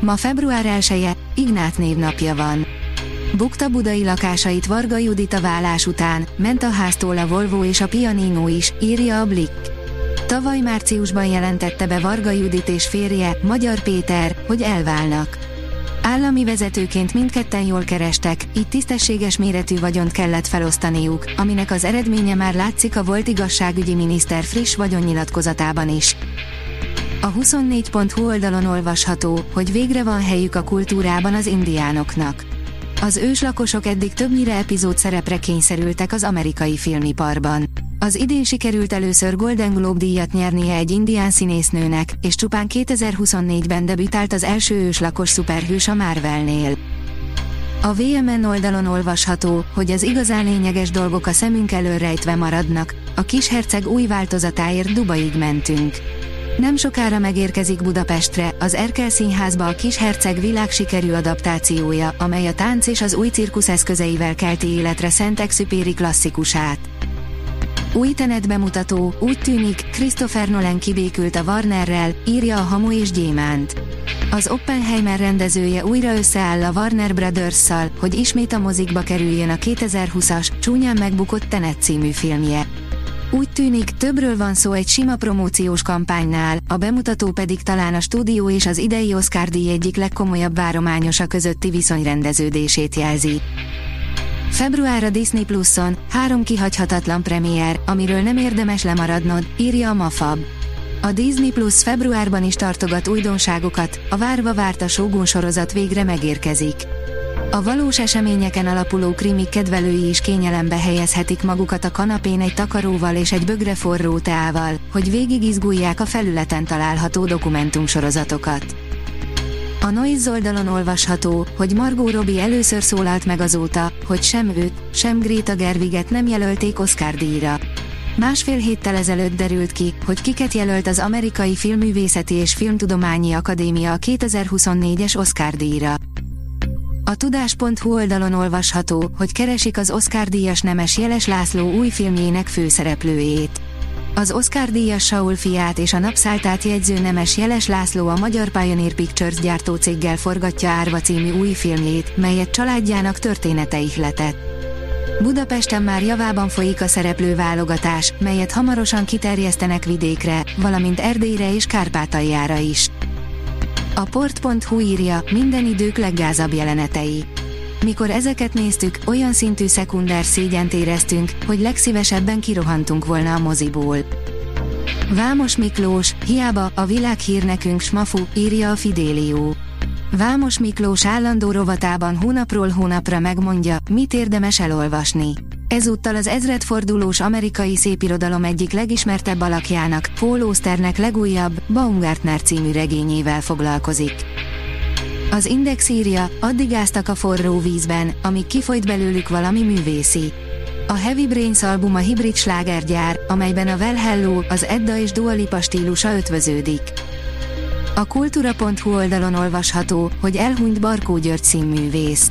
Ma február 1 Ignát névnapja van. Bukta budai lakásait Varga Judit a vállás után, ment a háztól a Volvo és a Pianino is, írja a Blick. Tavaly márciusban jelentette be Varga Judit és férje, Magyar Péter, hogy elválnak. Állami vezetőként mindketten jól kerestek, így tisztességes méretű vagyont kellett felosztaniuk, aminek az eredménye már látszik a volt igazságügyi miniszter friss vagyonnyilatkozatában is. A 24.hu oldalon olvasható, hogy végre van helyük a kultúrában az indiánoknak. Az őslakosok eddig többnyire epizód szerepre kényszerültek az amerikai filmiparban. Az idén sikerült először Golden Globe díjat nyernie egy indián színésznőnek, és csupán 2024-ben debütált az első őslakos szuperhős a Marvelnél. A VMN oldalon olvasható, hogy az igazán lényeges dolgok a szemünk elől rejtve maradnak, a kisherceg új változatáért Dubaig mentünk. Nem sokára megérkezik Budapestre, az Erkel Színházba a Kis Herceg világsikerű adaptációja, amely a tánc és az új cirkusz eszközeivel kelti életre Szent Exupéri klasszikusát. Új tenet bemutató, úgy tűnik, Christopher Nolan kibékült a Warnerrel, írja a Hamu és Gyémánt. Az Oppenheimer rendezője újra összeáll a Warner Brothers-szal, hogy ismét a mozikba kerüljön a 2020-as, csúnyán megbukott Tenet című filmje. Úgy tűnik, többről van szó egy sima promóciós kampánynál, a bemutató pedig talán a stúdió és az idei Oscar díj egyik legkomolyabb várományosa közötti viszonyrendeződését jelzi. Február a Disney Plus-on három kihagyhatatlan premier, amiről nem érdemes lemaradnod, írja a Mafab. A Disney Plus februárban is tartogat újdonságokat, a várva várt a Shogun sorozat végre megérkezik. A valós eseményeken alapuló krimi kedvelői is kényelembe helyezhetik magukat a kanapén egy takaróval és egy bögre forró teával, hogy végig izgulják a felületen található dokumentumsorozatokat. A Noise oldalon olvasható, hogy Margot Robbie először szólalt meg azóta, hogy sem őt, sem Greta Gerwiget nem jelölték Oscar díjra. Másfél héttel ezelőtt derült ki, hogy kiket jelölt az Amerikai Filmművészeti és Filmtudományi Akadémia a 2024-es Oscar díjra. A tudás.hu oldalon olvasható, hogy keresik az Oscar díjas Nemes Jeles László új filmjének főszereplőjét. Az Oscar díjas Saul fiát és a napszálltát jegyző Nemes Jeles László a Magyar Pioneer Pictures gyártócéggel forgatja Árva című új filmjét, melyet családjának története ihletett. Budapesten már javában folyik a szereplő válogatás, melyet hamarosan kiterjesztenek vidékre, valamint Erdélyre és Kárpátaljára is. A port.hu írja, minden idők leggázabb jelenetei. Mikor ezeket néztük, olyan szintű szekunder szégyent éreztünk, hogy legszívesebben kirohantunk volna a moziból. Vámos Miklós, hiába a világhír nekünk smafu, írja a Fidélió. Vámos Miklós állandó rovatában hónapról hónapra megmondja, mit érdemes elolvasni. Ezúttal az ezredfordulós amerikai szépirodalom egyik legismertebb alakjának, Paul Osternek legújabb, Baumgartner című regényével foglalkozik. Az Index írja, addig áztak a forró vízben, amíg kifolyt belőlük valami művészi. A Heavy Brains album a hibrid slágergyár, amelyben a Well Hello, az Edda és Dua Lipa stílusa ötvöződik. A kultúra.hu oldalon olvasható, hogy elhunyt Barkó György színművész.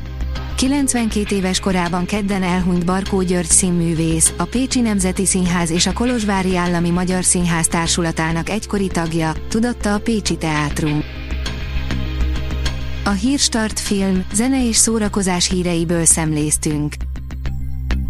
92 éves korában kedden elhunyt Barkó György színművész, a Pécsi Nemzeti Színház és a Kolozsvári Állami Magyar Színház társulatának egykori tagja, tudatta a Pécsi Teátrum. A Hírstart film, zene és szórakozás híreiből szemléztünk.